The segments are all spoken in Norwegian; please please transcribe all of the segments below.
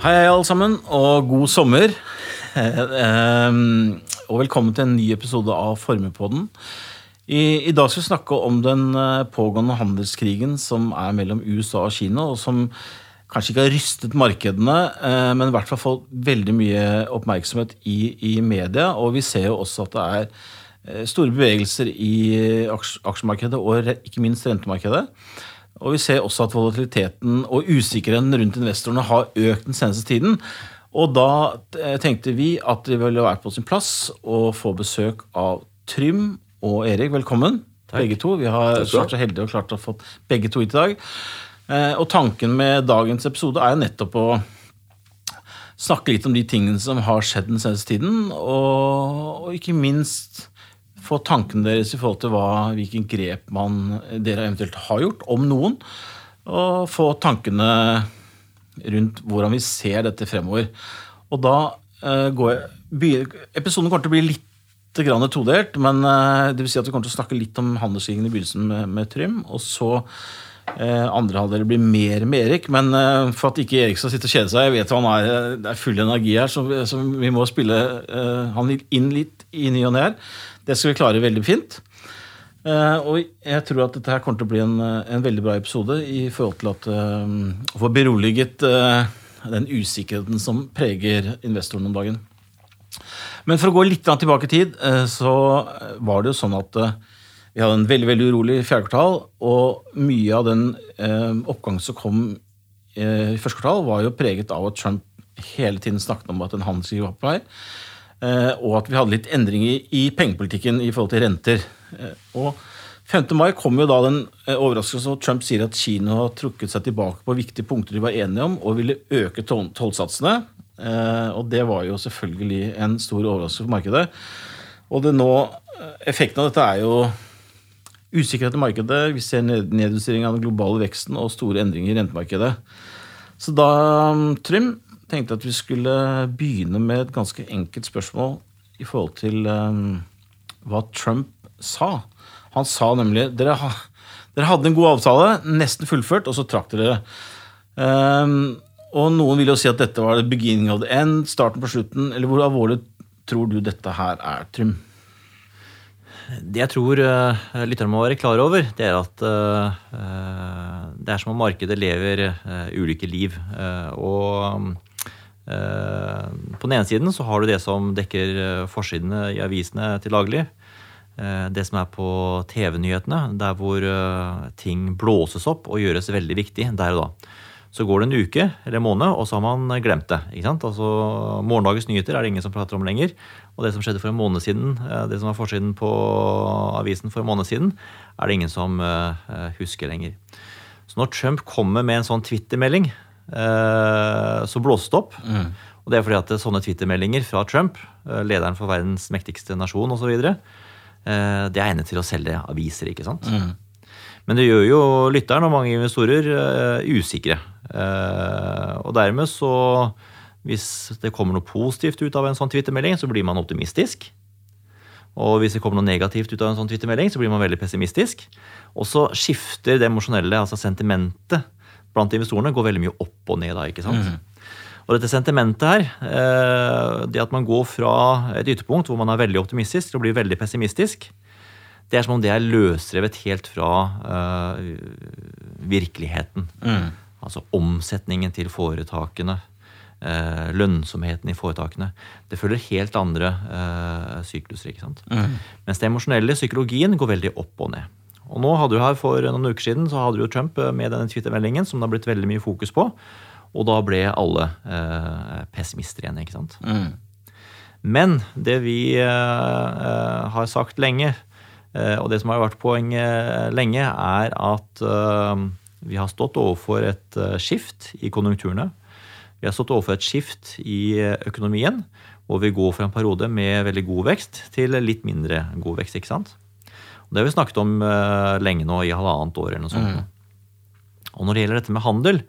Hei, hei, alle sammen, og god sommer. Ehm, og velkommen til en ny episode av Formepodden. I, I dag skal vi snakke om den eh, pågående handelskrigen som er mellom USA og Kina, og som kanskje ikke har rystet markedene, eh, men i hvert fall fått veldig mye oppmerksomhet i, i media. Og vi ser jo også at det er eh, store bevegelser i aks- aksjemarkedet og ikke minst rentemarkedet. Og vi ser også at volatiliteten og usikkerheten rundt investorene har økt den seneste tiden. Og da eh, tenkte vi at det ville være på sin plass å få besøk av Trym og Erik. Velkommen, begge to. Vi har Takk vært så heldige og klart å få begge to hit i dag. Eh, Og tanken med dagens episode er nettopp å snakke litt om de tingene som har skjedd den seneste tiden, og, og ikke minst få tankene deres i forhold til hva, hvilken grep man, dere eventuelt har gjort, om noen, og få tankene rundt hvordan vi ser dette fremover. Og da eh, går jeg, Episoden kommer til å bli litt grann todelt, men eh, det vil si at vi kommer til å snakke litt om handelskrigen i begynnelsen med, med Trym, og så Eh, andre halvdel blir mer med Erik, men eh, for at ikke Erik skal sitte og kjede seg Jeg vet han er, eh, det er full energi her, så, så vi må spille eh, han inn litt i ny og ne her. Det skal vi klare veldig fint. Uh, og jeg tror at dette her kommer til å bli en, eh, en veldig bra episode i forhold til at eh, å få beroliget uh, den usikkerheten som preger investoren om dagen. Men for å gå litt tilbake i tid, uh, så var det jo sånn at vi hadde en veldig veldig urolig fjerde kvartal, og mye av den oppgangen som kom i første kvartal, var jo preget av at Trump hele tiden snakket om at en handelskrig var på vei, og at vi hadde litt endringer i pengepolitikken i forhold til renter. Eh, og 5. mai kom jo da den eh, overraskelsen at Trump sier at Kina har trukket seg tilbake på viktige punkter de var enige om, og ville øke toll- tollsatsene. Eh, og det var jo selvfølgelig en stor overraskelse for markedet. Og det nå, eh, effekten av dette er jo usikkerhet i markedet. Vi ser ned- nedjustering av den globale veksten og store endringer i rentemarkedet. Så da, mm, Trym, tenkte at vi skulle begynne med et ganske enkelt spørsmål i forhold til um, hva Trump sa. Han sa nemlig dere, ha, dere hadde en god avtale, nesten fullført, og så trakk dere. Um, og noen vil jo si at dette var the beginning of the end, starten på slutten. Eller hvor alvorlig tror du dette her er, Trym? Det jeg tror uh, lytterne må være klar over, det er at eh, det er som om markedet lever uh, ulike liv. Og på den ene siden så har du det som dekker eh, forsidene i avisene til daglig. Eh, det som er på TV-nyhetene, der hvor eh, ting blåses opp og gjøres veldig viktig der og da. Så går det en uke eller en måned, og så har man glemt det. ikke sant? Altså, Morgendagens nyheter er det ingen som prater om lenger. Og det som skjedde for en måned siden, eh, det som var forsiden på avisen for en måned siden, er det ingen som eh, husker lenger. Så når Trump kommer med en sånn Twitter-melding, eh, så blåste opp. opp. Og det er fordi at sånne Twitter-meldinger fra Trump, eh, lederen for verdens mektigste nasjon osv., det er egnet til å selge aviser, ikke sant? Men det gjør jo lytteren og mange investorer eh, usikre. Eh, og dermed så Hvis det kommer noe positivt ut av en sånn Twitter-melding, så blir man optimistisk. Og hvis det kommer noe negativt ut av en sånn Twitter-melding, så blir man veldig pessimistisk. Og så skifter det emosjonelle, altså sentimentet blant investorene, går veldig mye opp og ned da, ikke sant? Og dette sentimentet her, eh, det at man går fra et ytterpunkt hvor man er veldig optimistisk til å bli veldig pessimistisk, det er som om det er løsrevet helt fra øh, virkeligheten. Altså omsetningen til foretakene, øh, lønnsomheten i foretakene. Det følger helt andre sykluser. ikke sant? Mens det emosjonelle, psykologien, går veldig opp og ned. Og nå hadde du her For noen uker siden så hadde du jo Trump øh, med denne Twitter-meldingen som det har blitt veldig mye fokus på. Og da ble alle eh, pessimister igjen. ikke sant? Men det vi eh, eh, har sagt lenge, eh, og det som har vært poenget lenge, er at eh, vi har stått overfor et eh, skift i konjunkturene. Vi har stått overfor et skift i eh, økonomien, hvor vi går fra en periode med veldig god vekst til litt mindre god vekst. ikke sant? Det har vi snakket om eh, lenge nå, i halvannet år eller noe sånt. Og når det gjelder dette med handel,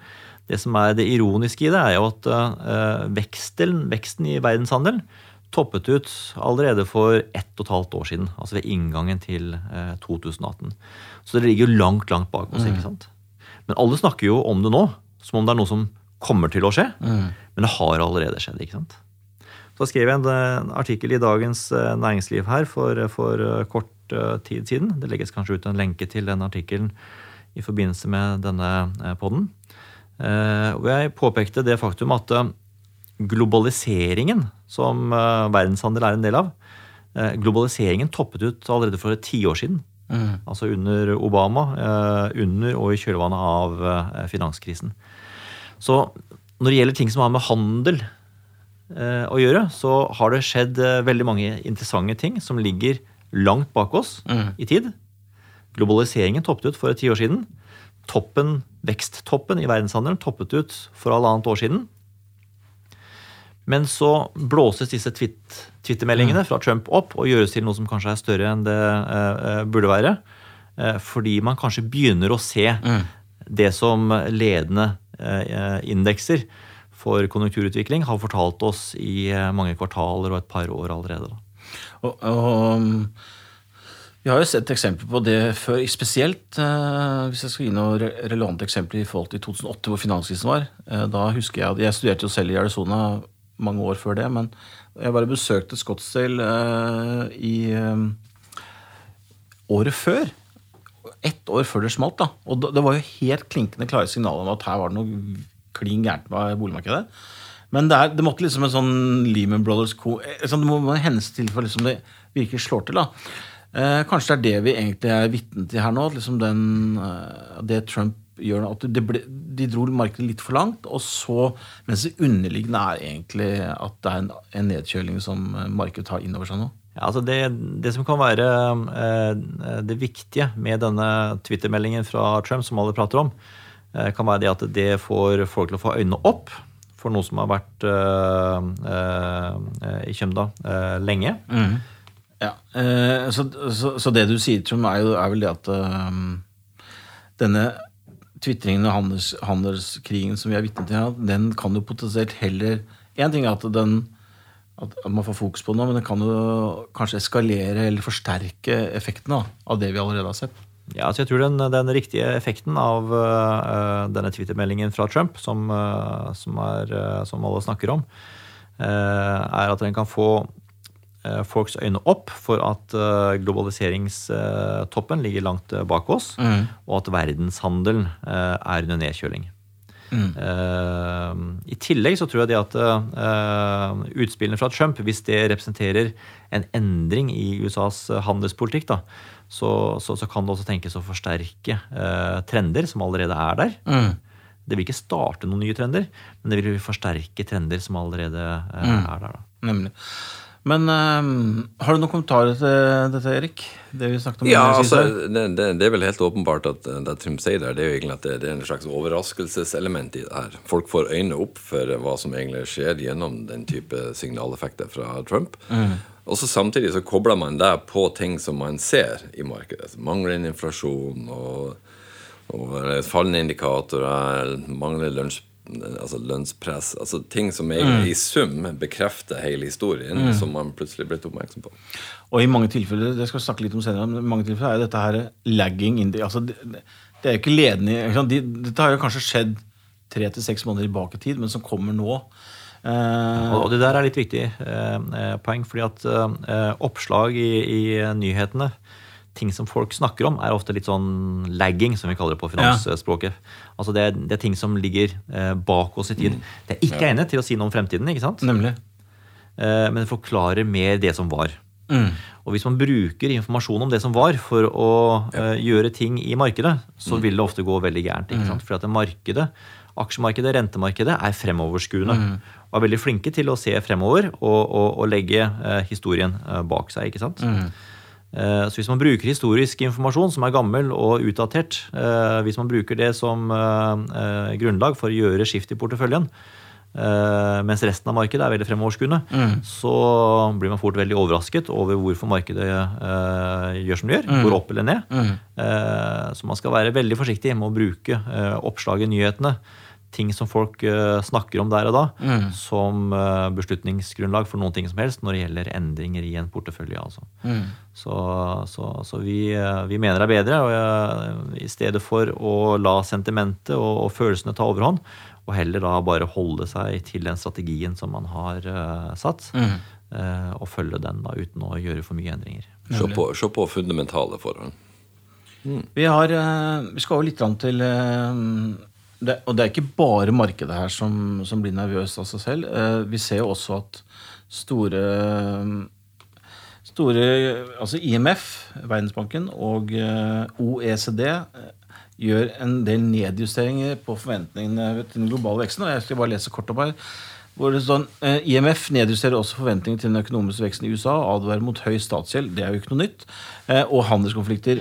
det som er det ironiske i det, er jo at eh, veksten, veksten i verdenshandelen toppet ut allerede for ett og et halvt år siden. Altså ved inngangen til eh, 2018. Så det ligger jo langt, langt bak oss. ikke sant? Men alle snakker jo om det nå, som om det er noe som kommer til å skje. Men det har allerede skjedd. ikke sant? Så skrev jeg en, en artikkel i Dagens Næringsliv her for, for kort tid siden. Det legges kanskje ut en lenke til den artikkelen i forbindelse med denne poden. Hvor jeg påpekte det faktum at globaliseringen, som verdenshandel er en del av, globaliseringen toppet ut allerede for et tiår siden. Mm. Altså under Obama, eh, under og i kjølvannet av eh, finanskrisen. Så når det gjelder ting som har med handel eh, å gjøre, så har det skjedd veldig mange interessante ting som ligger langt bak oss mm. i tid. Globaliseringen toppet ut for et tiår siden. Toppen, Veksttoppen i verdenshandelen toppet ut for halvannet år siden. Men så blåses disse Twitter-meldingene mm. fra Trump opp og gjøres til noe som kanskje er større enn det uh, burde være. Uh, fordi man kanskje begynner å se mm. det som ledende uh, indekser for konjunkturutvikling har fortalt oss i mange kvartaler og et par år allerede. Og, og, vi har jo sett eksempler på det før, spesielt hvis jeg skal gi noen relevante eksempler i forhold til 2008, hvor finanskrisen var. da husker Jeg jeg studerte jo selv i Arizona mange år før det. Men jeg bare besøkte Scottsdale eh, i um, året før. Ett år før det smalt. da. Og det var jo helt klinkende klare signaler om at her var det noe klin gærent med boligmarkedet. Men det, er, det, måtte liksom en sånn Lehman Brothers liksom, Det må hennes til for liksom det virkelig slår til. da. Eh, kanskje det er det vi egentlig er vitne til her nå. Liksom den, eh, det Trump gjør at ble, de dro markedet litt for langt. og så, Mens det underliggende er egentlig at det er en, en nedkjøling som markedet tar inn over seg nå. Ja, altså det, det, som kan være eh, det viktige med denne Twitter-meldingen fra Trump, som alle prater om, eh, kan være det at det får folk til å få øynene opp for noe som har vært eh, eh i kjømda eh, lenge. Mm. Ja, så, så, så, det du sier, Trond, er, er vel det at denne tvitringen og handels, handelskrigen som vi er vitne til den kan jo potensielt heller Én ting er at, den, at man får fokus på noe, men den kan jo kanskje eskalere eller forsterke effekten av det vi allerede har sett. Ja, så jeg tror den, den riktige effekten av uh, denne Twitter-meldingen fra Trump, som, uh, som, er, uh, som, alle snakker om, er at den kan få folks øyne opp for at globaliseringstoppen ligger langt bak oss, mm. og at verdenshandelen er under nedkjøling. Mm. I tillegg så tror jeg det at utspillene fra Trump, hvis det representerer en endring i USAs handelspolitikk, da, så, så, så, kan det også tenkes å forsterke trender som allerede er der. Mm. Det vil ikke starte noen nye trender, men det vil forsterke trender som allerede mm. er der. Da. Nemlig. Men um, har du noen kommentarer til dette, Erik? Det vi snakket om Ja, altså, det, det, det, er vel helt åpenbart at eh, det Trym sier der, det er jo egentlig at det, det, er en slags overraskelseselement i det her. Folk får øynene opp for hva som egentlig skjer gjennom den type signaleffekter fra Trump. Mm. Og så Samtidig så kobler man det på ting som man ser i markedet. Manglende inflasjon og, og fallende indikatorer, manglende lunsj altså lønnspress. altså Ting som egentlig mm. i sum bekrefter hele historien, mm. som man plutselig blitt oppmerksom på. Og i mange tilfeller det skal vi snakke litt om senere, men i mange tilfeller er dette her lagging altså det, det er jo ikke ledende ikke de, Dette har jo kanskje skjedd tre til seks måneder tilbake i tid, men som kommer nå. Eh, og det der er litt viktig eh, poeng, fordi at eh, oppslag i, i nyhetene ting som folk snakker om, er ofte litt sånn lagging, som vi kaller det på finansspråket. Ja. Altså det, det, er ting som ligger bak oss i tid. Det er ikke egnet til å si noe om fremtiden, ikke sant? Nemlig. Men det forklarer mer det som var. Mm. Og hvis man bruker informasjon om det som var, for å ja. uh, gjøre ting i markedet, så mm. vil det ofte gå veldig gærent. ikke mm. sant? For at markedet, aksjemarkedet, rentemarkedet, er fremoverskuende. Mm. Og er veldig flinke til å se fremover og, og, og legge uh, historien uh, bak seg. ikke sant? Mm. Så hvis man bruker historisk informasjon som er gammel og utdatert, hvis man bruker det som grunnlag for å gjøre skift i porteføljen, mens resten av markedet er veldig fremoverskuende, mm. så blir man fort veldig overrasket over hvorfor markedet gjør som det gjør. Mm. Går opp eller ned. Mm. Så man skal være veldig forsiktig med å bruke oppslag i nyhetene ting som folk uh, snakker om der og da, mm. som uh, beslutningsgrunnlag for noen ting som helst når det gjelder endringer i en portefølje. Altså. Mm. Så, så, så vi, vi, mener det er bedre, og i stedet for å la sentimentet og, og, følelsene ta overhånd, og heller da bare holde seg til den strategien som man har satt, mm. og følge den da uten å gjøre for mye endringer. Se på, se på fundamentale forhold. Mm. Vi, har, vi skal jo litt til det, og det er ikke bare markedet her som, som blir nervøst av seg selv. Eh, vi ser jo også at store, store Altså IMF, Verdensbanken, og OECD gjør en del nedjusteringer på forventningene til den globale veksten. og Jeg skal bare lese kort opp her. Hvor det sånn, IMF nedjusterer også forventningene til den økonomiske veksten i USA og advarer mot høy statsgjeld. Det er jo ikke noe nytt. Og handelskonflikter.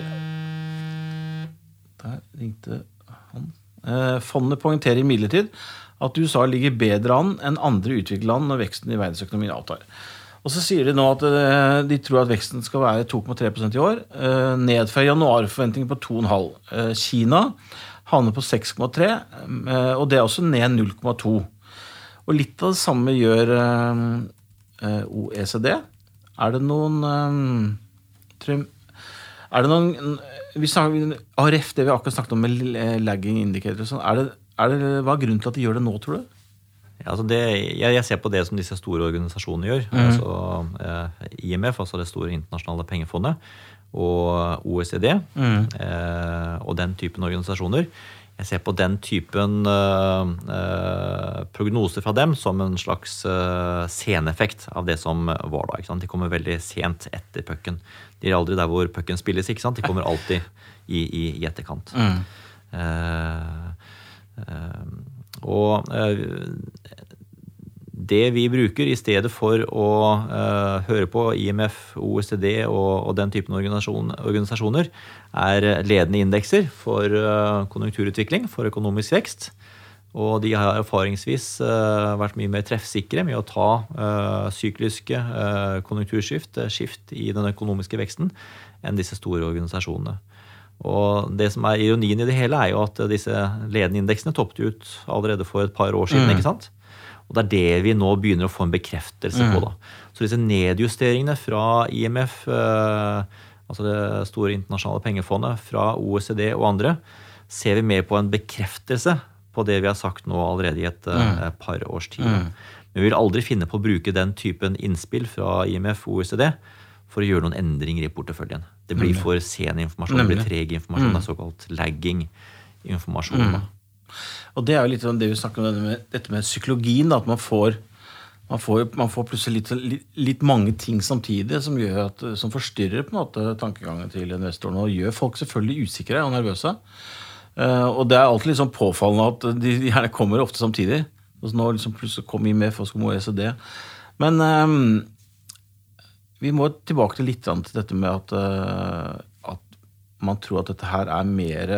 Der ringte han. Eh, fondet poengterer imidlertid at USA ligger bedre an enn andre utviklede land når veksten i verdensøkonomien avtar. Og så sier De nå at eh, de tror at veksten skal være 2,3% i år. Eh, ned fra januarforventningen på 2,5 Kina havner på 6,3, og det er også ned 0,2. Og litt av det samme gjør OECD. Er det noen Er det noen vi snakker, ARF, det vi akkurat snakket om med lagging indicator, sånn, er det, hva er grunnen til at de gjør det nå, tror du? Ja, altså det, jeg, jeg, ser på det som disse store organisasjonene gjør. Mm. altså eh, IMF, altså det store internasjonale pengefondet, og OECD mm. eh, og den typen organisasjoner. Jeg ser på den typen uh, uh, prognoser fra dem som en slags uh, seneffekt av det som var da. De kommer veldig sent etter pucken. De er aldri der hvor pucken spilles. De kommer alltid i, i, i etterkant. Mm. Og det vi bruker i stedet for å uh, høre på IMF, OECD og, den typen organisasjon, organisasjoner, er ledende indekser for uh, konjunkturutvikling, for økonomisk vekst. Og de har erfaringsvis vært mye mer treffsikre med å ta sykliske konjunkturskift, skift i den økonomiske veksten, enn disse store organisasjonene. Og det som er Ironien i det hele er jo at disse ledende indeksene toppet ut allerede for et par år siden. Mm. ikke sant? Og det er det vi nå begynner å få en bekreftelse mm. på. da. Så disse nedjusteringene fra IMF, eh, altså det store internasjonale pengefondet, fra OECD og andre, ser vi mer på en bekreftelse på det vi har sagt nå allerede i et eh, mm. par års tid. Mm. Men vi vil aldri finne på å bruke den typen innspill fra IMF og OECD for å gjøre noen endringer i porteføljen. Det blir for sen informasjon, det blir treg informasjon, det er mm. såkalt lagging informasjon. Mm. Og det er jo litt sånn det vi snakker om dette med, dette med psykologien. Da, at man får, man får, man får plutselig litt, litt, mange ting samtidig som, at, som forstyrrer på en måte tankegangen til investorene. Og gjør folk selvfølgelig usikre og nervøse. Uh, og det er alltid litt sånn påfallende at de, gjerne kommer ofte samtidig. Og så nå liksom plutselig kom IMF og så kom OECD. Men um, vi må tilbake til litt til dette med at, uh, at man tror at dette her er mer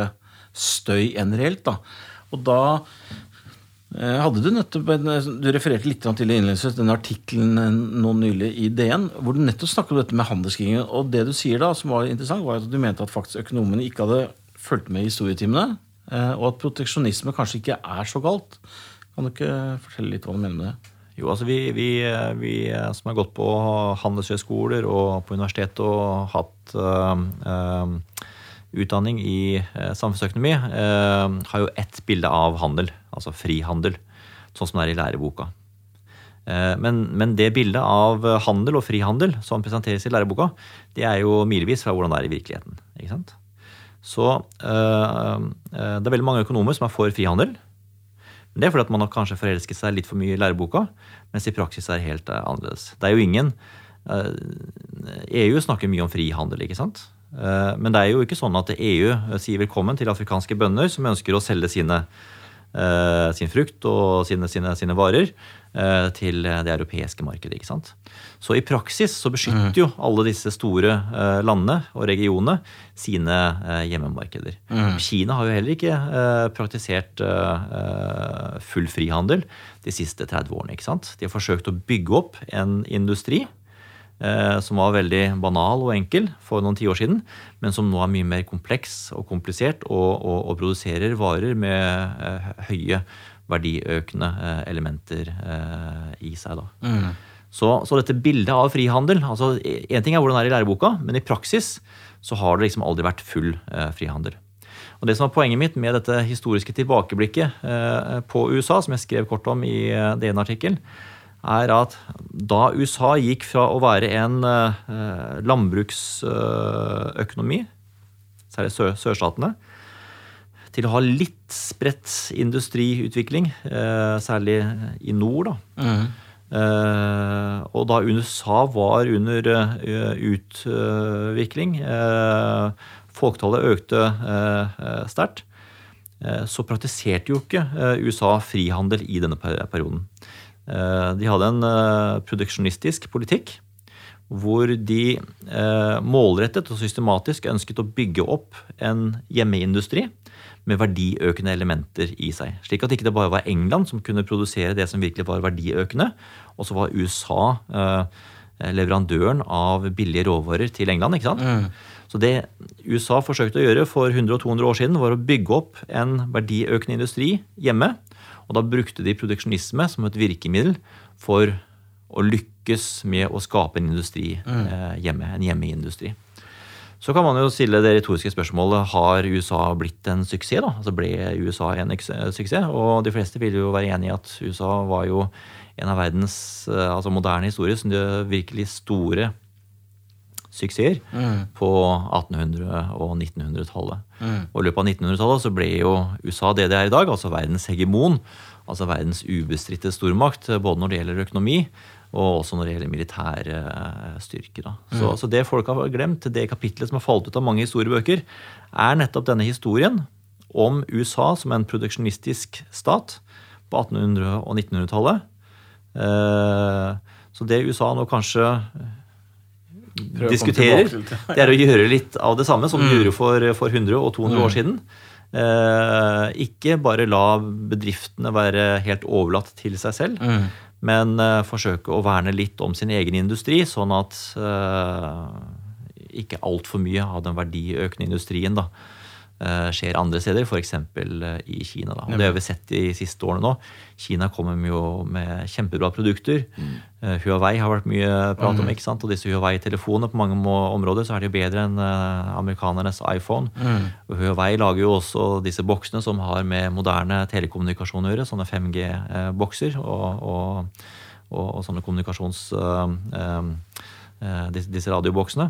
støy enn reelt. da. Og da eh, hadde du nettopp Du refererte litt til innledningsvis den artikkelen nå nylig i DN, hvor du nettopp snakket om dette med handelskrigen. Og det du sier da, som var interessant, var at du mente at faktisk økonomene ikke hadde fulgt med i historietimene, eh, og at proteksjonisme kanskje ikke er så galt. Kan du ikke fortelle litt hva du mener med det? Jo, altså vi, vi, vi som har gått på handelshøyskoler og på universitetet og hatt øh, øh, utdanning i eh, samfunnsøkonomi eh, har jo ett bilde av handel, altså frihandel, sånn som det er i læreboka. Men, men, det bildet av handel og frihandel som presenteres i læreboka, det er jo milevis fra hvordan det er i virkeligheten. ikke sant? Så eh, det er veldig mange økonomer som er for frihandel. Men det er fordi at man har kanskje forelsket seg litt for mye i læreboka, mens i praksis er det helt annerledes. Det er jo ingen EU e snakker mye om frihandel, ikke sant? Eh, men det er jo ikke sånn at EU sier velkommen til afrikanske bønder som ønsker å selge sine, eh, sin frukt og sine, sine, sine, varer eh, til det europeiske markedet. ikke sant? Så i praksis så beskytter jo alle disse store landene og regionene sine hjemmemarkeder. Mm. Kina har jo heller ikke praktisert full frihandel de siste 30 årene. ikke sant? De har forsøkt å bygge opp en industri Eh, som var veldig banal og enkel for noen tiår siden, men som nå er mye mer kompleks og komplisert og, og, og produserer varer med eh, høye verdiøkende elementer i seg. da. Mm. Så, så, dette bildet av frihandel altså Én ting er hvordan det er i læreboka, men i praksis så har det liksom aldri vært full frihandel. Og Det som er poenget mitt med dette historiske tilbakeblikket på USA, som jeg skrev kort om i DN-artikkelen, er at da USA gikk fra å være en landbruksøkonomi, særlig sørstatene, til å ha litt spredt industriutvikling, eh, særlig i nord. da. Mm. Eh, og da USA var under uh, utvikling, uh, folketallet økte uh, sterkt, så praktiserte jo ikke USA frihandel i denne perioden. de hadde en produksjonistisk politikk hvor de målrettet og systematisk ønsket å bygge opp en hjemmeindustri med verdiøkende elementer i seg. Slik at det ikke bare var England som kunne produsere det som virkelig var verdiøkende, og så var USA eh, leverandøren av billige råvarer til England. ikke sant? Mm. Så det USA forsøkte å gjøre for 100-200 år siden, var å bygge opp en verdiøkende industri hjemme. Og da brukte de produksjonisme som et virkemiddel for å lykkes med å skape en industri mm. eh, hjemme. En hjemmeindustri. Så kan man jo stille det retoriske spørsmålet har USA blitt en suksess. da? Altså Ble USA en suksess? Og de fleste vil jo være enig i at USA var jo en av verdens eh, altså moderne det virkelig store suksesser mm. på 1800- og 1900-tallet. Mm. Og I løpet av 1900-tallet så ble jo USA det det er i dag, altså verdens hegemon. Altså verdens ubestridte stormakt, både når det gjelder økonomi, og også når det gjelder militære styrker. styrke. Så, mm. så, det folk har glemt, det kapitlet som har falt ut av mange historiebøker, er nettopp denne historien om USA som en produksjonistisk stat på 1800- og 1900-tallet. Uh, eh, så det USA nå kanskje diskuterer, det er å gjøre litt av det samme som mm. de gjorde for, for 100 og 200 mm. år siden. Eh, ikke bare la bedriftene være helt overlatt til seg selv, mm men uh, forsøke å verne litt om sin egen industri, sånn at uh, ikke altfor mye av den verdiøkende industrien da, skjer andre steder, f.eks. Uh, i Kina. Da. Og Det har vi sett de siste årene nå. Kina kommer jo med kjempebra produkter. Mm. Huawei har vært mye prat om, mm. ikke sant? og disse Huawei-telefonene på mange områder så er de bedre enn amerikanernes iPhone. Mm. Og Huawei lager jo også disse boksene som har med moderne telekommunikasjon å gjøre, sånne 5G-bokser. og, og, og, og sånne kommunikasjons... disse radioboksene.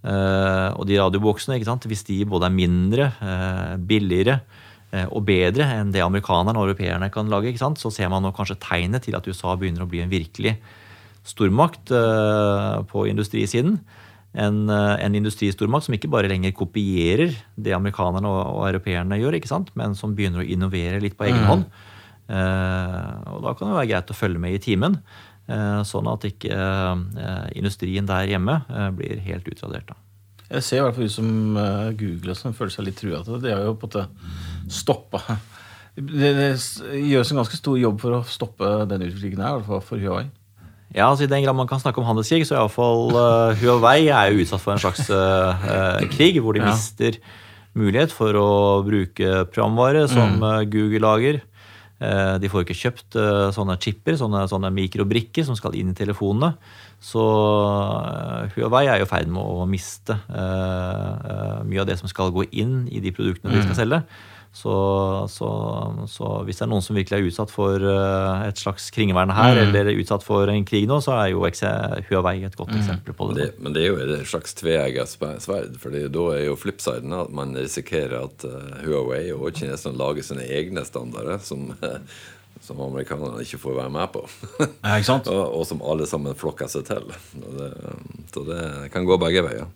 Uh, og de radioboksene, hvis de både er mindre, uh, billigere uh, og bedre enn det amerikanerne og europeerne kan lage, så ser man nå kanskje tegnet til at USA begynner å bli en virkelig stormakt på industrisiden. En, en, industristormakt som ikke bare lenger kopierer det amerikanerne og, og europeerne gjør, men som begynner å innovere litt på egen mm. hånd. og da kan det være greit å følge med i timen. Eh, sånn at ikke eh, industrien der hjemme eh, blir helt utradert. Jeg ser i hvert fall ut som Google som føler seg litt trua til det. De har jo på en måte stoppa det, det, gjøres en ganske stor jobb for å stoppe den utviklingen her, i hvert fall for Huawei. Ja, altså I den grad man kan snakke om handelskrig, så er iallfall uh, Huawei er jo utsatt for en slags uh, krig, hvor de ja. mister mulighet for å bruke programvare som mm. Google lager. Eh, de får ikke kjøpt eh, sånne chipper, sånne, sånne mikrobrikker som skal inn i telefonene. Så eh, Huawei er jo i ferd med å miste mye av det som skal gå inn i de produktene de skal mm. selge. Så, så, så, hvis det er noen som virkelig er utsatt for et slags kringvern her, mm. eller utsatt for en krig nå, så er jo Huawei et godt mm. eksempel på det. det. Men det er jo et slags tveegget sverd. for da er jo flipsiden at man risikerer at Huawei og kineserne lager sine egne standarder. som som amerikanerne ikke får være med på. Ja, og, og, som alle sammen flokker seg til. Det, så det kan gå begge veier.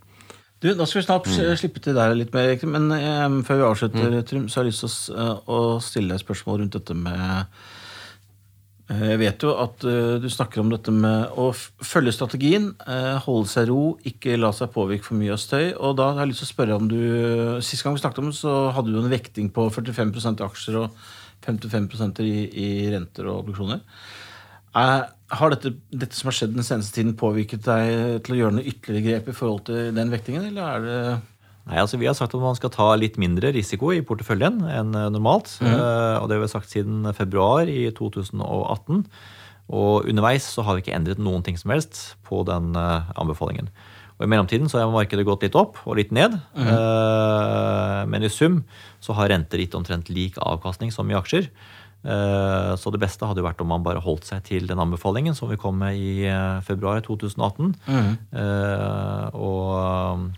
Du, Da skal vi snart mm. slippe til deg litt mer, men um, før vi avslutter, mm. Trym, så har jeg lyst til å, uh, å stille deg et spørsmål rundt dette med uh, Jeg vet jo at uh, du snakker om dette med å følge strategien, holde seg ro, ikke la seg påvirke for mye av støy. Og da har jeg lyst til å spørre om du Sist gang vi snakket om det, så hadde du en vekting på 45 i aksjer og 55 i, i renter og obligasjoner. Er, har dette, dette, som har skjedd den seneste tiden, påvirket deg til å gjøre noe ytterligere grep i forhold til den vektingen, eller er det Nei, altså Vi har sagt at man skal ta litt mindre risiko i porteføljen enn normalt. Mm. og Det har vi sagt siden februar i 2018. Og underveis så har vi ikke endret noen ting som helst på den anbefalingen. Og I mellomtiden så har markedet gått litt opp og litt ned. Mm. Men i sum så har renter gitt omtrent lik avkastning som i aksjer. Eh, så det beste hadde jo vært om man bare holdt seg til den anbefalingen som vi kom med i eh, februar 2018. Mm. Eh, og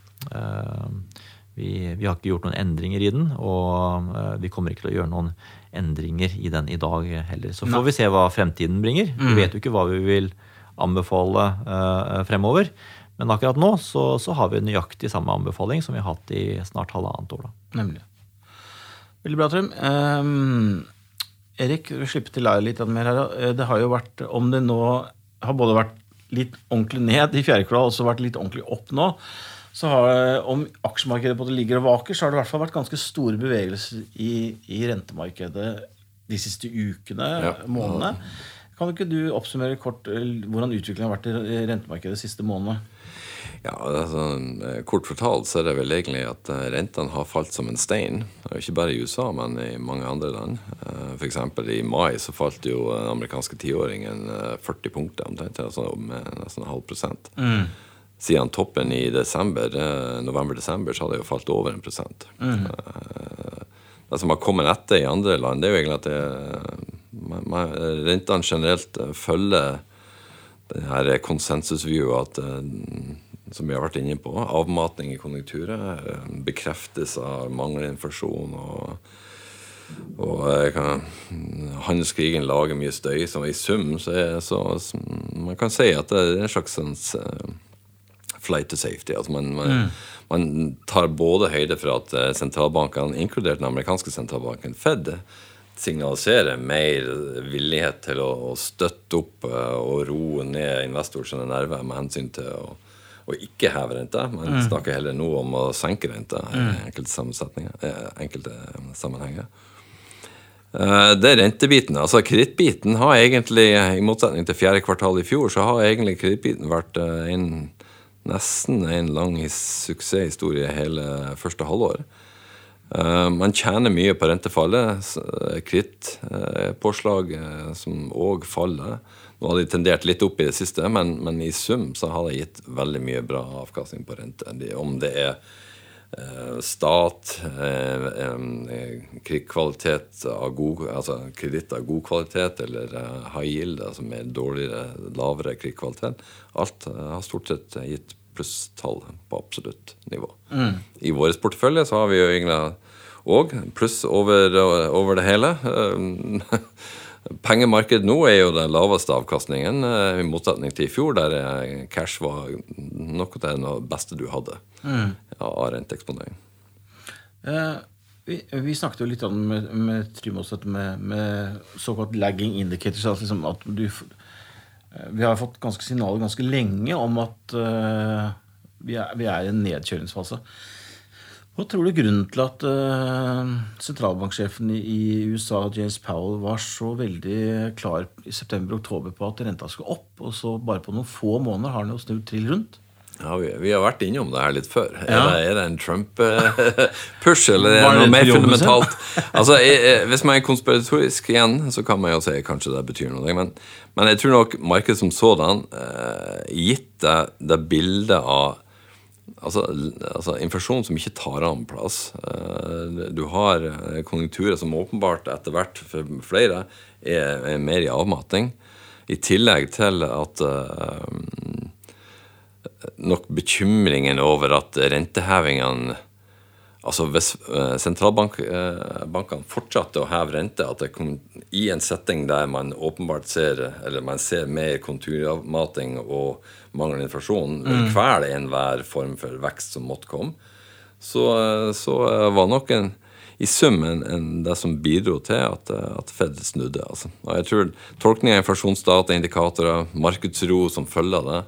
vi, vi, har ikke gjort noen endringer i den, og vi kommer ikke til å gjøre noen endringer i den i dag heller. Så får Nei. vi se hva fremtiden bringer. Mm. Vi vet jo ikke hva vi vil anbefale fremover. Men akkurat nå så, så, har vi nøyaktig samme anbefaling som vi har hatt i snart halvannet år. Da. Nemlig. Veldig bra, Trym. Um, Erik, vi slipper til deg litt mer her. Eh, det har jo vært, om det nå har både vært litt ordentlig ned i fjerde kvartal og også vært litt ordentlig opp nå, så har, om aksjemarkedet både ligger og vaker, så har det i hvert fall vært ganske store bevegelser i, i rentemarkedet de siste ukene, ja. månedene. Kan ikke du oppsummere kort eh, hvordan utviklingen har vært i rentemarkedet de siste månedene? Ja, altså, eh, Kort fortalt så er det vel egentlig at eh, rentene har falt som en stein. Ikke bare i USA, men i mange andre land. F.eks. i mai så falt jo den amerikanske tiåringen 40 punkter, omtrent, altså med nesten en halv prosent. Mm. Siden toppen i desember, november-desember så hadde det jo falt over en prosent. Mm. Det som har kommet etter i andre land, det er jo egentlig at det, rentene generelt følger denne her konsensusviewet at som vi har vært inne på. Avmatning i konjunkturet. bekreftes av manglende inflasjon. og, og eh, kan, handelskrigen lager mye støy. Så i sum så, er, så, så man kan si at det er en slags sånn, flight to safety. Altså man, man, mm. man, tar både høyde for at sentralbankene, inkludert den amerikanske sentralbanken, Fed, signaliserer mer villighet til å, å støtte opp og roe ned investors nerver med hensyn til å å ikke heve renta. Man mm. snakker heller nå om å senke renta i mm. enkelte, eh, enkelte sammenhenger. Eh, det er rentebiten. altså Kredittbiten har egentlig, i motsetning til fjerde kvartal i fjor, så har egentlig kredittbiten vært eh, en, nesten en lang suksesshistorie hele første halvår. Man tjener mye på rentefallet. Krittpåslag som òg faller. Nå har de tendert litt opp i det siste, men, men i sum så har det gitt veldig mye bra avkastning på rente. Om det er eh, stat, eh, eh, kvalitet av god, altså kreditt av god kvalitet, eller eh, high yield, altså med dårligere, lavere kredittkvalitet. Alt eh, har stort sett gitt plusstall på absolutt nivå. Mm. I vår portefølje så har vi jo egentlig òg pluss over, over det hele. Pengemarkedet nå er jo den laveste avkastningen, eh, i motsetning til i fjor, der eh, cash var noe av det beste du hadde mm. av renteeksponering. Eh, vi, vi, snakket jo litt om med, med Trym også, med, med, såkalt lagging indicators. Altså liksom at du, eh, vi har fått ganske signaler ganske lenge om at uh, vi, er, vi, er, i en nedkjøringsfase. Hva tror du grunnen til at uh, sentralbanksjefen i USA, James Powell, var så veldig klar i september-oktober på at renta skulle opp, og så bare på noen få måneder har den jo snudd trill rundt? Ja, vi, vi, har vært innom det her litt før. Ja. Er, det, er, det, en Trump-push, eller er det noe mer fundamentalt? altså, jeg, Hvis man er konspiratorisk igjen, så kan man jo si kanskje det betyr noe. Men, men jeg tror nok markedet som sådan, uh, gitt det, det bildet av Altså, altså, inflasjon som ikke tar an plass. Eh, du har eh, konjunkturer som åpenbart etter hvert for flere er, er mer i avmatning. I tillegg til at nok bekymringen over at rentehevingene Altså Hvis sentralbankene fortsatte å heve rente, at det i en setting der man åpenbart ser eller man ser mer konturavmating og manglende inflasjon vil mm. kvele enhver form for vekst som måtte komme, så, så var nok en, i sum enn en, det som bidro til at, at Fed snudde. Altså. Og jeg tror tolkning av inflasjonsdata, indikatorer, markedsro som følger det,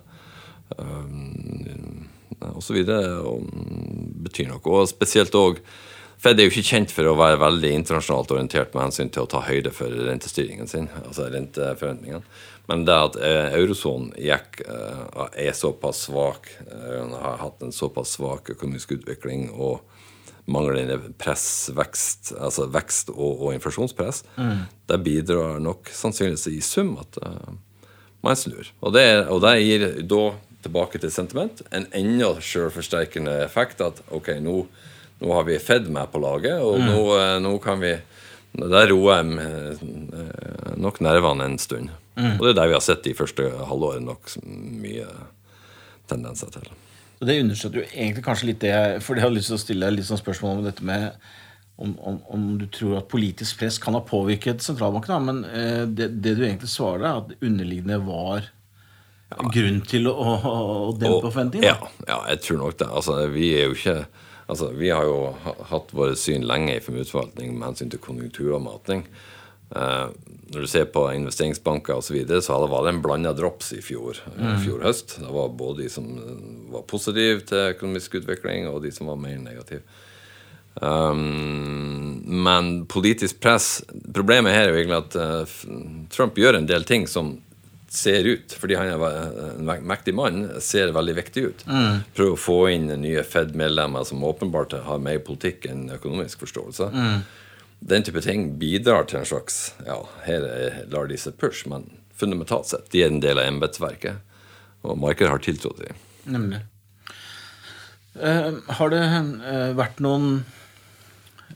um, og betyr noe. Og spesielt òg Fed er jo ikke kjent for å være veldig internasjonalt orientert med hensyn til å ta høyde for rentestyringen sin, altså renteforventningene. Men det at eh, eurosonen eh, er såpass svak, eh, har hatt en såpass svak økonomisk utvikling og manglende pressvekst, altså vekst og, og inflasjonspress, mm. det bidrar nok sannsynligvis i sum at man snur. Og det, og det, gir da tilbake til sentiment en enda selvforsterkende effekt. At ok, nå, nå har vi fedd med på laget, og mm. nå, uh, nå, kan vi Der roer jeg uh, nok nervene en stund. Mm. Og det er det vi har sett de første halvårene nok mye tendenser til. Og Det understøtter jo egentlig kanskje litt det For jeg har lyst til å stille litt sånn spørsmål om dette med om, om, om, du tror at politisk press kan ha påvirket sentralbanken. Men eh, det, det, du egentlig svarer, er at underliggende var ja. grunn til å, å, å dempe forventningene? Ja, ja, jeg tror nok det. Altså, vi er jo ikke altså, Vi har jo hatt våre syn lenge i formuesforvaltning med hensyn til konjunkturavmatning. Eh, når du ser på investeringsbanker osv., så, videre, så var det en blanda drops i fjor, mm. fjor høst. Det var både de som var positive til økonomisk utvikling, og de som var mer negative. Um, men politisk press Problemet her er jo egentlig at uh, Trump gjør en del ting som ser ut, fordi han er en mektig mann, ser veldig viktig ut. Mm. Prøver å få inn nye Fed-medlemmer som åpenbart har mer politikk enn økonomisk forståelse. Mm den type ting bidrar til en slags Ja, her lar de seg push, men fundamentalt sett, de er en del av embetsverket. Og markedet har tiltro til dem. Nemlig. Uh, har det uh, vært noen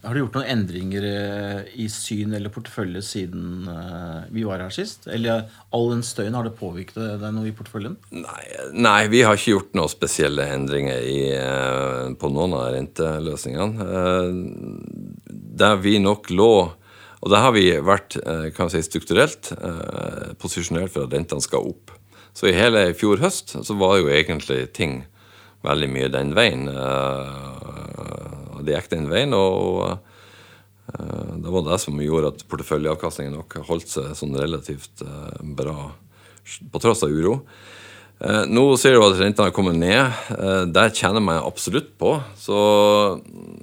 har du gjort noen endringer eh, i syn eller portefølje siden eh, vi var her sist? Eller all den støyen, har det påvirket deg noe i porteføljen? Nei, nei, vi har ikke gjort noen spesielle endringer i, eh, på noen av renteløsningene. Der vi nok lå Og der har vi vært kan si, strukturelt posisjonert for at rentene skal opp. Så i hele fjor høst så var jo egentlig ting veldig mye den veien det gikk den veien. og uh, det var det som gjorde at porteføljeavkastningen nok holdt seg sånn relativt uh, bra på tross av uro. Uh, nå ser du at rentene har kommet ned. Der tjener man absolutt på. Så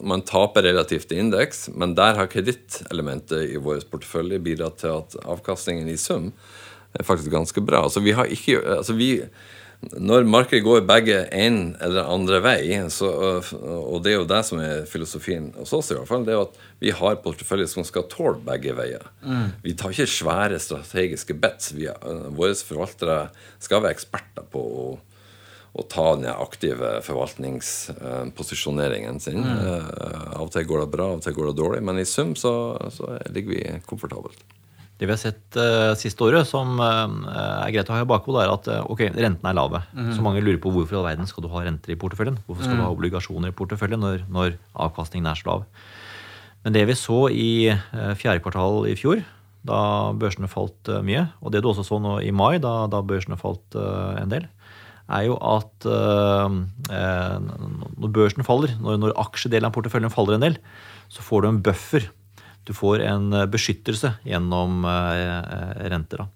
man taper relativt i indeks, men der har kredittelementet i vår portefølje bidratt til at avkastningen i sum er faktisk ganske bra. Altså, vi har ikke, altså vi, når markedet går begge en eller andre vei, så, og det er jo det som er filosofien hos oss, i hvert fall, det er at vi har porteføljer som skal tåle begge veier. Mm. Vi tar ikke svære strategiske bets. Vi, våre forvaltere skal være eksperter på å, å ta den aktive forvaltningsposisjoneringen sin. Mm. Av og til går det bra, av og til går det dårlig, men i sum så, så ligger vi komfortabelt. Det vi har sett uh, siste året, som uh, er greit å ha i bakhodet, er at uh, ok, rentene er lave. Mm. Så mange lurer på hvorfor i all verden skal du ha renter i porteføljen. Hvorfor skal mm. du ha obligasjoner i porteføljen når, når, avkastningen er så lav? Men det vi så i fjerde kvartal i fjor, da børsene falt mye, og det du også så nå i mai, da, da børsene falt en del, er jo at når børsen faller, når, når aksjedelen av porteføljen faller en del, så får du en buffer du får en eh, beskyttelse gjennom renter. renter.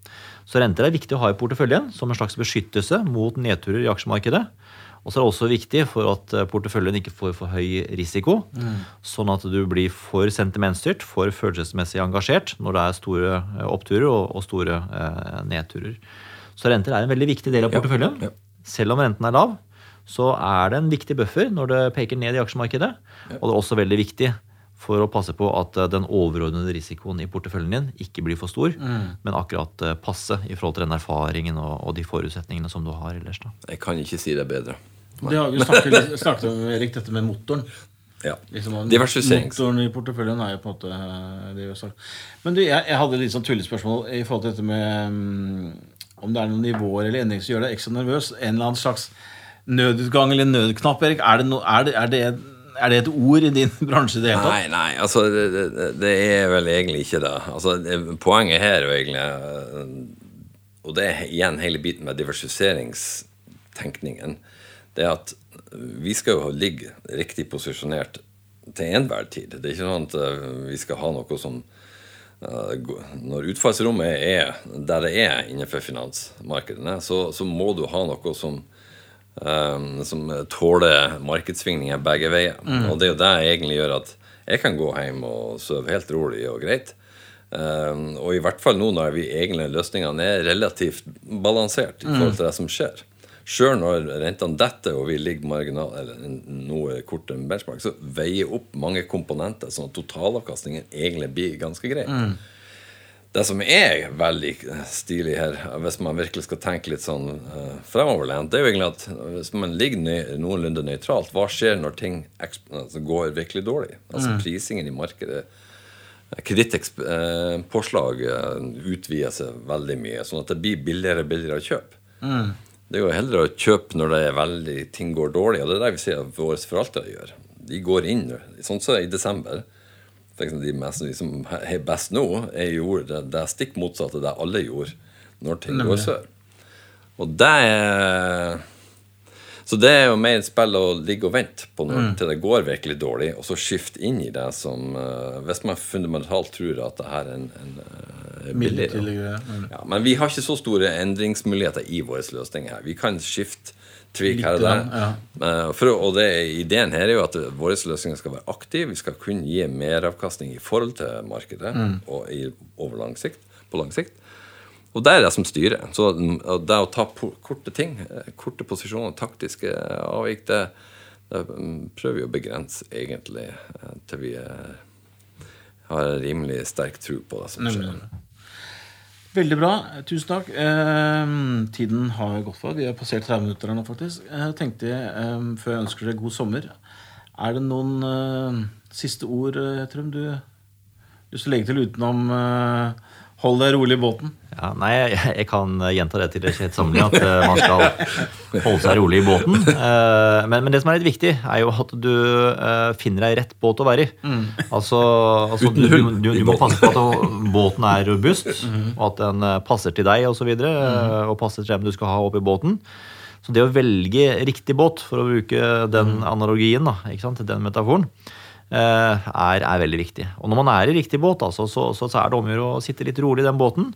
Så renter er viktig å ha i porteføljen som en slags beskyttelse mot nedturer i aksjemarkedet. Og så er det også viktig for at eh, porteføljen ikke får for høy risiko. Mm. Sånn at du blir for sentimentstyrt, for følelsesmessig engasjert når det er store oppturer og, store nedturer. Så renter er en veldig viktig del av porteføljen. Ja, ja. Selv om renten er lav, så er det en viktig buffer når det peker ned i aksjemarkedet. Ja. Og det er også veldig viktig for å passe på at eh, den overordnede risikoen i porteføljen din ikke blir for stor, mm. men akkurat eh, passe i forhold til den erfaringen og, og de forutsetningene som du har ellers. Da. Jeg kan ikke si det bedre. Det har vi snakket, snakket om, Erik, dette med motoren. Ja. Liksom, motoren i porteføljen er jo på en måte eh, det vi har sagt. Men du, jeg, jeg hadde litt sånn tullespørsmål i forhold til dette med um, om det er noen nivåer eller endringer som gjør deg ekstra nervøs. En eller annen slags nødutgang eller nødknapp, Erik. Er det, no, er det, er det er det et ord i din bransje det hele? Nei, nei, altså det, det, det, er vel egentlig ikke det. Altså, poenget her er jo egentlig Og det er igjen hele biten med diversifiseringstenkningen. Det er at vi skal jo ligge riktig posisjonert til enhver tid. Det er ikke sånn at eh, vi skal ha noe som eh, Når utfallsrommet er der det er innenfor finansmarkedene, så, så må du ha noe som Um, som tåler markedssvingninger begge veier. Mm. Og det er jo det jeg egentlig gjør at Jeg kan gå hjem og sove helt rolig og greit. Um, og i hvert fall nå når vi egentlig løsningene er relativt balansert i forhold til det som skjer. Sjøl når rentene detter og vi ligger marginal, eller noe kortere benchmark, så veier opp mange komponenter, sånn at totalavkastningen egentlig blir ganske grei. Mm. Det som er veldig stilig her, hvis man virkelig skal tenke litt sånn uh, fremoverlent, det er jo egentlig at hvis man ligger nøy, noenlunde nøytralt, hva skjer når ting altså, går virkelig dårlig? Altså mm. prisingen i markedet Kredittpåslag uh, utvider seg veldig mye, sånn at det blir billigere og billigere å kjøpe. Mm. Det er jo heller å kjøpe når det veldig, ting går dårlig. Og det er det vi ser våre forvaltere gjør. De går inn sånn som i desember. For de, mest, de som er best nå, er gjorde det, det stikk motsatte det alle gjorde når ting går sør. Og det er så det er jo mer et spill å ligge og vente på når, mm. til det går virkelig dårlig, og så skifte inn i det som uh, Hvis man fundamentalt tror at det her er en, en uh, billig mm. ja, Men vi har ikke så store endringsmuligheter i våre løsninger her. Vi kan skifte tweak her og der. Ja. For, og det, ideen her er jo at våre løsninger skal være aktive. Vi skal kunne gi meravkastning i forhold til markedet mm. og i, over lang sikt, på lang sikt. Og det er det som styrer. Så det å ta korte ting, eh, korte posisjoner, taktiske avvik, det, det prøver vi å begrense egentlig eh, til vi eh, har rimelig sterk tro på det som skjer. Veldig bra. Tusen takk. Eh, tiden har gått for. Vi har passert 30 minutter nå, faktisk. Jeg tenkte, eh, før jeg ønsker deg god sommer, er det noen eh, siste ord, Trym, du lyst til legge til utenom Hold deg rolig i båten. Ja, nei, jeg, jeg, kan gjenta det til det kjedsommelige, at uh, man skal holde seg rolig i båten. Uh, men, men, det som er litt viktig, er jo at du uh, finner deg rett båt å være i. Mm. Altså, altså du, du, du, du, må passe på at båten er robust, mm. og at den passer til deg osv. Og, så mm. og passer til dem du skal ha oppi båten. Så det å velge riktig båt, for å bruke den mm. analogien, da, den metaforen, er, er, veldig viktig. Og når man er i riktig båt, altså, så, så, så, er det om å gjøre å sitte litt rolig i den båten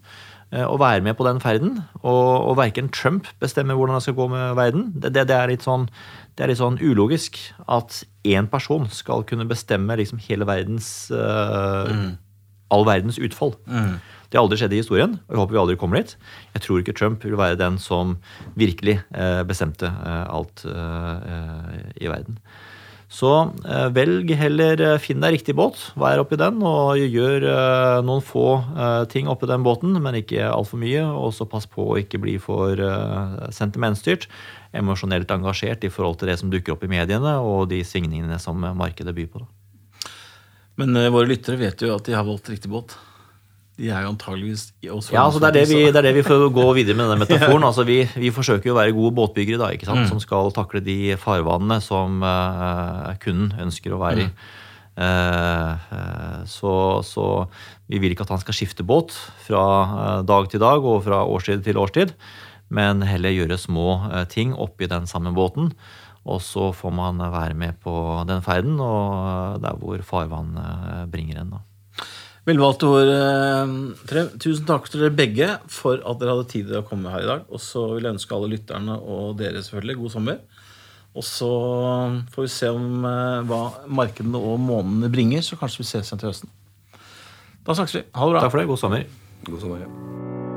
eh, og være med på den ferden. Og, og verken Trump bestemmer hvordan det skal gå med verden. Det, det, det, er, litt sånn, det er litt sånn ulogisk at én person skal kunne bestemme liksom hele verdens uh, mm. All verdens utfall. Mm. Det har aldri skjedd i historien, og jeg håper vi aldri kommer dit. Jeg tror ikke Trump vil være den som virkelig uh, bestemte uh, alt i verden. Så eh, velg heller eh, Finn deg riktig båt, vær oppi den, og gjør eh, noen få ting oppi den båten, men ikke altfor mye. Og så pass på å ikke bli for sentimentstyrt, emosjonelt engasjert i forhold til det som dukker opp i mediene, og de svingningene som markedet byr på. Men våre lyttere vet jo at de har valgt riktig båt. De er jo antageligvis også Ja, altså det, er det, vi, det er det vi får gå videre med denne metaforen. altså vi, vi forsøker jo å være gode båtbyggere da, ikke sant? Mm. som skal takle de farvannene som uh, kunden ønsker å være i. Mm. Uh, så, så, vi vil ikke at han skal skifte båt fra uh, dag til dag og fra årstid til årstid, men heller gjøre små ting oppi den samme båten. Og så får man være med på den ferden og der hvor farvann bringer en. da. Velvalgte ord, Tre. Eh, Tusen takk til dere begge for at dere hadde tid til å komme her i dag. Og så vil jeg ønske alle lytterne og dere selvfølgelig god sommer. Og så får vi se om eh, hva markedene og månedene bringer. Så kanskje vi ses igjen til høsten. Da snakkes vi. Ha det bra. Takk for det. God sommer. God sommer, ja.